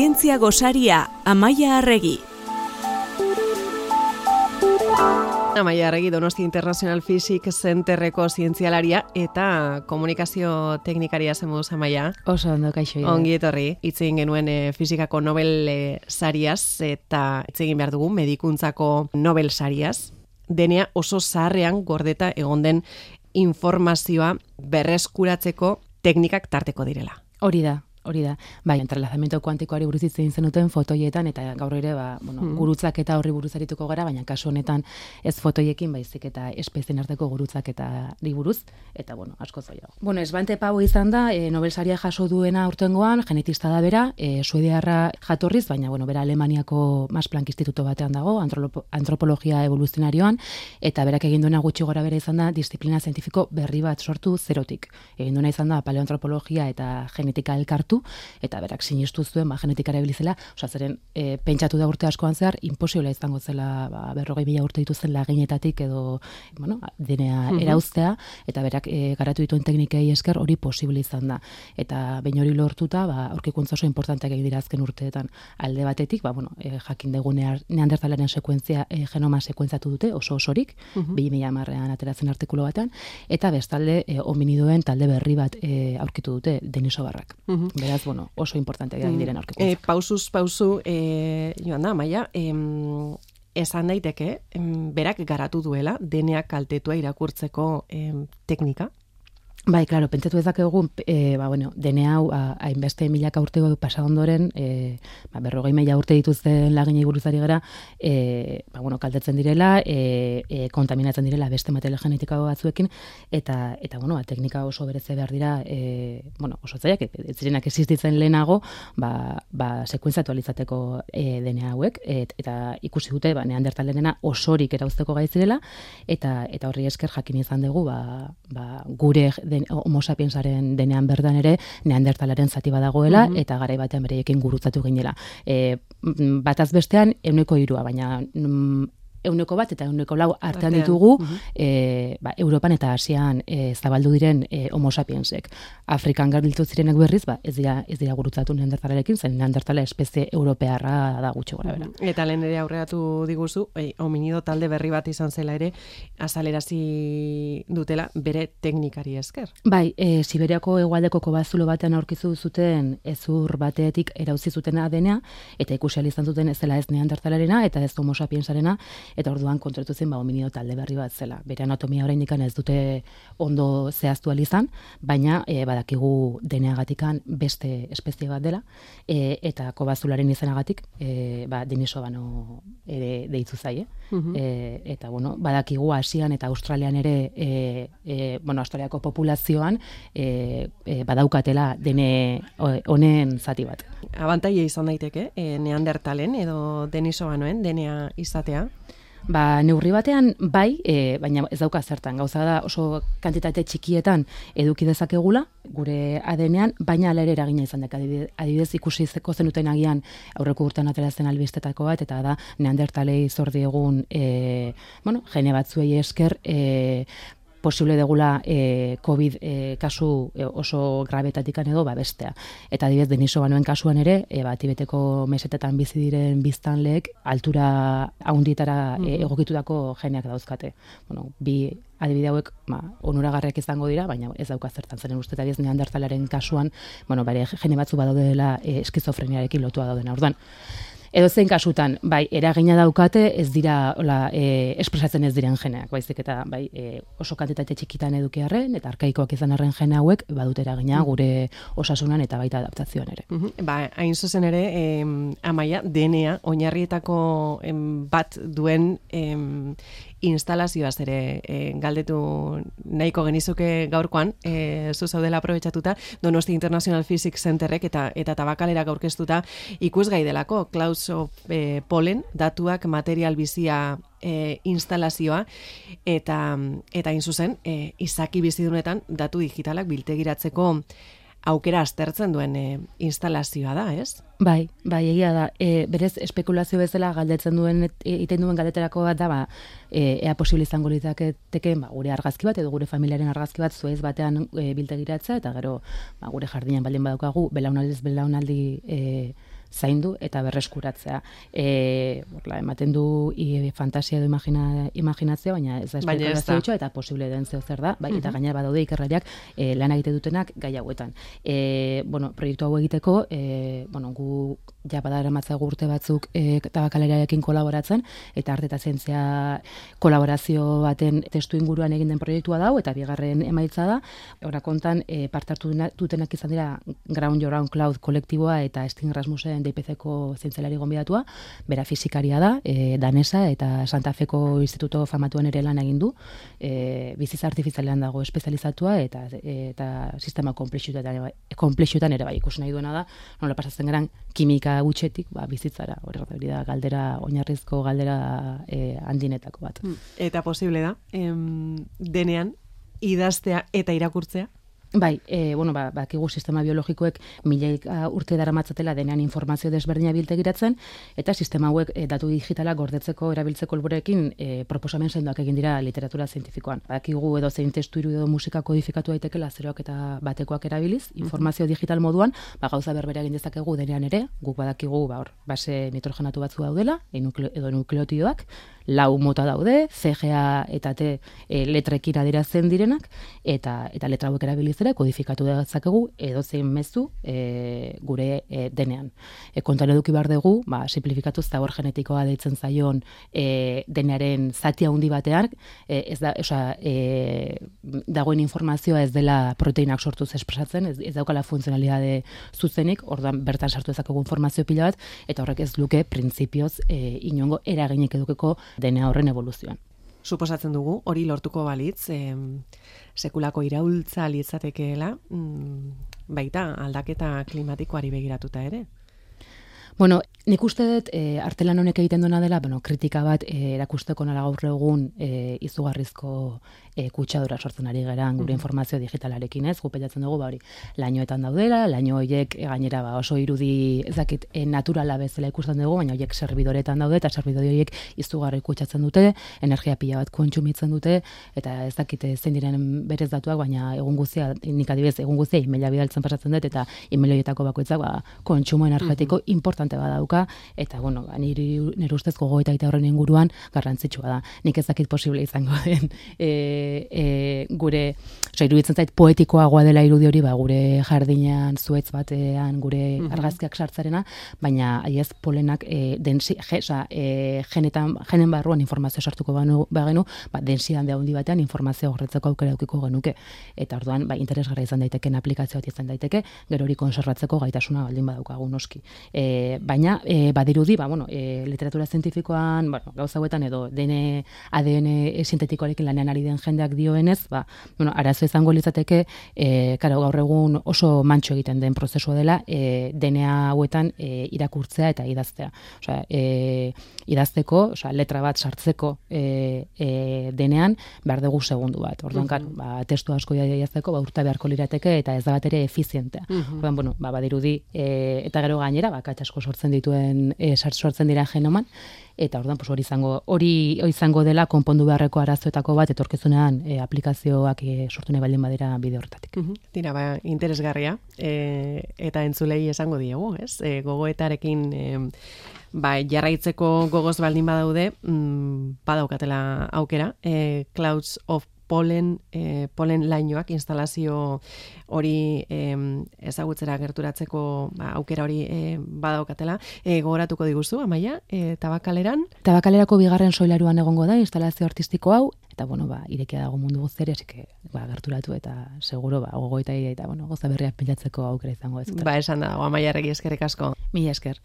Zientzia gosaria, Amaia Arregi. Amaia Arregi Donosti International Physics Centerreko zientzialaria eta komunikazio teknikaria zemuz Amaia. Oso ondo kaixo. Ongi etorri, itzegin genuen e, fizikako Nobel e, sariaz eta itzegin behar dugu medikuntzako Nobel sariaz. Denea oso zaharrean gordeta egon den informazioa berreskuratzeko teknikak tarteko direla. Hori da, Hori da, bai, entrelazamiento kuantikoari buruz hitz zenuten fotoietan eta gaur ere ba, bueno, mm. gurutzak eta horri buruz arituko gara, baina kasu honetan ez fotoiekin baizik eta espezien arteko gurutzak eta di buruz eta bueno, asko zoia. Bueno, Esbante Pau izan da, e, Nobel saria jaso duena urtengoan, genetista da bera, e, suediarra jatorriz, baina bueno, bera Alemaniako Mas Planck Instituto batean dago, antropologia evoluzionarioan eta berak egin duena gutxi gora bera izan da disiplina zientifiko berri bat sortu zerotik. Egin duena izan da paleoantropologia eta genetika elkartu eta berak sinistu zuen ba genetikara ibilizela, osea zeren e, pentsatu da urte askoan zehar imposible izango zela ba 40.000 urte dituzten laginetatik edo bueno, denea mm erauztea. Eta berak e, garatu dituen teknikei esker hori posible izan da. Eta behin hori lortuta, ba aurkikuntza oso importanteak egin dira azken urteetan. Alde batetik, ba bueno, e, jakin dugu neandertalaren sekuentzia e, genoma sekuentzatu dute oso osorik, mm -hmm. 2010ean ateratzen artikulu batean eta bestalde e, hominidoen talde berri bat e, aurkitu dute Denisobarrak. Mm Beraz, bueno, oso importante egin diren mm. aurkikuntzak. E, pausuz, pausu, e, joan da, maia, em, esan daiteke, em, berak garatu duela, deneak kaltetua irakurtzeko em, teknika? Bai, claro, pentsatu ezakegu, e, ba, bueno, dene hau, hainbeste milaka urtego du pasa ondoren, e, ba, berrogei meia urte dituzten laginei buruzari gara, e, ba, bueno, kaltetzen direla, e, e, kontaminatzen direla beste material genetika batzuekin, eta, eta bueno, ba, teknika oso bereze behar dira, e, bueno, oso zaiak, ez zirenak existitzen lehenago, ba, ba, sekuentzatu alizateko e, dene hauek, et, eta ikusi dute, ba, neandertalenena osorik erauzteko gaitzirela, eta, eta horri esker jakin izan dugu, ba, ba, gure den, homo sapiensaren denean berdan ere neandertalaren zati badagoela mm eta garai batean bereekin gurutzatu ginela. E, bataz bestean euneko irua, baina mm, euneko bat eta euneko lau artean ditugu e, ba, Europan eta Asian e, zabaldu diren e, homo sapiensek. Afrikan garbiltu zirenak berriz, ba, ez dira, ez dira gurutzatu neandertalarekin, zen neandertala espezie europearra da gutxi gora bera. Eta lehen ere aurreatu diguzu, e, hominido talde berri bat izan zela ere, azalerazi dutela bere teknikari esker. Bai, e, Siberiako egualdeko kobazulo batean aurkizu zuten ezur batetik erauzi zuten adenea, eta ikusi izan zuten ez dela ez neandertalarena, eta ez homo sapiensarena, eta orduan kontratu zen ba hominio talde berri bat zela. Bere anatomia oraindik ez dute ondo zehaztu izan, baina e, badakigu deneagatikan beste espezie bat dela e, eta kobazularen izanagatik e, ba Denisovano ere deitu zaie. Mhm. E, eta bueno, badakigu Asian eta Australian ere e, e, bueno, Australiako populazioan e, e, badaukatela dene honen zati bat. Abantaia izan daiteke, e, neandertalen edo Denisovanoen denea izatea? Ba, neurri batean bai, e, baina ez dauka zertan. Gauza da oso kantitate txikietan eduki dezakegula gure adenean, baina alere eragina izan dek adibidez ikusi zeko zenuten agian aurreko urtean aterazen albistetako bat eta da neandertalei zordi egun e, bueno, jene batzuei esker e, posible degula e, COVID e, kasu e, oso grabetatik edo ba bestea. Eta adibidez Deniso banuen kasuan ere, e, ba Tibeteko mesetetan bizi diren biztanleek altura handietara e, mm-hmm. egokitutako geneak dauzkate. Bueno, bi adibide hauek ba, onuragarriak izango dira, baina ez dauka zertan zeren uste eta neandertalaren kasuan, bueno, bare, gene batzu badaudela e, eskizofreniarekin lotua daudena. Orduan, edo zein kasutan, bai, eragina daukate, ez dira, hola, e, espresatzen ez diren jeneak, baizik eta, bai, e, oso kantitate txikitan edukiarren, eta arkaikoak izan arren jene hauek, badut eragina mm. gure osasunan eta baita adaptazioan ere. Mm -hmm. Ba, hain zuzen ere, em, amaia, DNA, oinarrietako em, bat duen em, instalazioaz ere e, galdetu nahiko genizuke gaurkoan, e, zu zaudela aprobetsatuta, Donosti International Physics Centerrek eta eta tabakalera aurkeztuta ikusgai delako, Klaus e, Polen, datuak material bizia e, instalazioa, eta, eta inzuzen, e, izaki bizidunetan datu digitalak biltegiratzeko aukera aztertzen duen e, instalazioa da, ez? Bai, bai, egia da. E, berez, espekulazio bezala galdetzen duen, iten duen galdeterako bat da, ba, e, ea posible izango litzaketeke, ba, gure argazki bat, edo gure familiaren argazki bat, zuez batean e, biltegiratza, eta gero, ba, gure jardinean baldin badaukagu, belaunaldiz belaunaldi e, zaindu eta berreskuratzea. E, borla, ematen du i, fantasia edo imagina, imaginazioa, baina ez da espekulazio eta posible den zeo zer da, bai, eta gainera badaude ikerrariak e, lan egite dutenak gai hauetan. E, bueno, proiektu hau egiteko, e, bueno, gu ja badara matza gurte batzuk e, tabakalerarekin kolaboratzen, eta arte eta zientzia kolaborazio baten testu inguruan egin den proiektua dau, eta bigarren emaitza da, ora kontan e, partartu dutenak izan dira Ground Your Own Cloud kolektiboa eta Sting Rasmussen DPC-ko zientzelari gonbidatua, bera fizikaria da, e, danesa eta Santa Feko Instituto Famatuan ere lan egin du, e, bizitza artifizialean dago espezializatua eta eta sistema komplexuetan ere bai ikusi nahi duena da, nola pasatzen geran kimika gutxetik, ba, bizitzara, hori da galdera, oinarrizko galdera e, handinetako bat. Eta posible da, em, denean, idaztea eta irakurtzea? Bai, e, bueno, ba, bakigu sistema biologikoek milaik uh, urte dara matzatela denean informazio desberdina biltegiratzen, eta sistema hauek e, datu digitala gordetzeko erabiltzeko helburekin e, proposamen zendoak egin dira literatura zientifikoan. Bakigu edo zein testu iru edo musika kodifikatu daitekela zeroak eta batekoak erabiliz, informazio digital moduan, ba, gauza berbera egin dezakegu denean ere, guk badakigu ba, hor, base nitrogenatu batzu daudela, edo nukleotidoak, lau mota daude, CGA eta T e, letrekin adierazten direnak, eta eta letra hauek erabilizera kodifikatu dezakegu edo zein mezu e, gure e, denean. E, kontan eduki behar dugu, ba, simplifikatu zabor genetikoa deitzen zaion e, denearen zati handi batean, e, ez da, oza, e, dagoen informazioa ez dela proteinak sortuz espresatzen, ez, ez daukala funtzionalidade zuzenik, ordan bertan sartu dezakegu informazio pila bat, eta horrek ez luke printzipioz e, inongo eraginek edukeko dena horren evoluzioan. Suposatzen dugu, hori lortuko balitz, sekulako iraultza litzatekeela, mm, baita aldaketa klimatikoari begiratuta ere. Bueno, nik uste dut e, artelan honek egiten duena dela, bueno, kritika bat e, erakusteko nola gaur egun e, izugarrizko e, kutsadura sortzen ari geran gure informazio digitalarekin ez, gupetatzen dugu, ba hori, lainoetan daudela, laino horiek e, gainera ba, oso irudi ezakit e, naturala bezala ikusten dugu, baina horiek serbidoretan daude, eta serbidore horiek izugarri kutsatzen dute, energia pila bat kontsumitzen dute, eta ez dakit zein diren berez datuak, baina egun guztia, nik adibez, egun guztia, emaila bidaltzen pasatzen dut, eta email bakoitzak, ba, kontsumo energetiko importante badauka, eta bueno, ba, nire, nire ustez gogoeta eta horren inguruan garrantzitsua da. Nik ez dakit posible izango den e, e, gure, oza, iruditzen zait poetikoagoa dela irudi hori, ba, gure jardinean, zuetz batean, gure mhm. argazkiak sartzarena, baina aiez polenak e, densi, je, oza, e, genetan, genen barruan informazio sartuko banu, bagenu, ba, densidan de handi batean informazio horretzeko aukera aukiko genuke. Eta orduan, ba, interesgarra izan daiteke, aplikazio bat izan daiteke, gero hori konservatzeko gaitasuna baldin badaukagu noski. E, baina, e, badirudi, ba, bueno, e, literatura zientifikoan, bueno, gauza hauetan edo DNA, ADN sintetikoarekin lanean ari den jendeak dioenez, ba, bueno, arazo izango litzateke, e, karo, gaur egun oso mantxo egiten den prozesua dela, e, DNA hauetan e, irakurtzea eta idaztea. Osea, e, idazteko, osea, letra bat sartzeko e, e, denean, behar dugu segundu bat. Orduan, uh -huh. ba, testu asko idazteko, ba, urta beharko lirateke, eta ez da bat ere efizientea. Uh -huh. Orduan, bueno, ba, badirudi, e, eta gero gainera, ba, sortzen dituen, e, sortzen dira genoman, eta orduan pues hori izango hori izango dela konpondu beharreko arazoetako bat etorkizunean e, aplikazioak e, sortu nahi baldin badera bide horretatik. Tira, ba, interesgarria e, eta entzulei esango diegu, ez? E, gogoetarekin e, ba, jarraitzeko gogoz baldin badaude, mm, badaukatela aukera, e, Clouds of polen, e, polen lainoak instalazio hori e, ezagutzera gerturatzeko ba, aukera hori e, badaukatela. E, gogoratuko diguzu, amaia, e, tabakaleran? Tabakalerako bigarren soilaruan egongo da instalazio artistiko hau, eta bueno, ba, irekia dago mundu guzteri, así que ba, gerturatu eta seguro ba, gogoita eta bueno, goza berriak pilatzeko aukera izango ez. Ba, esan da, amaia regi eskerrik asko. Mila esker.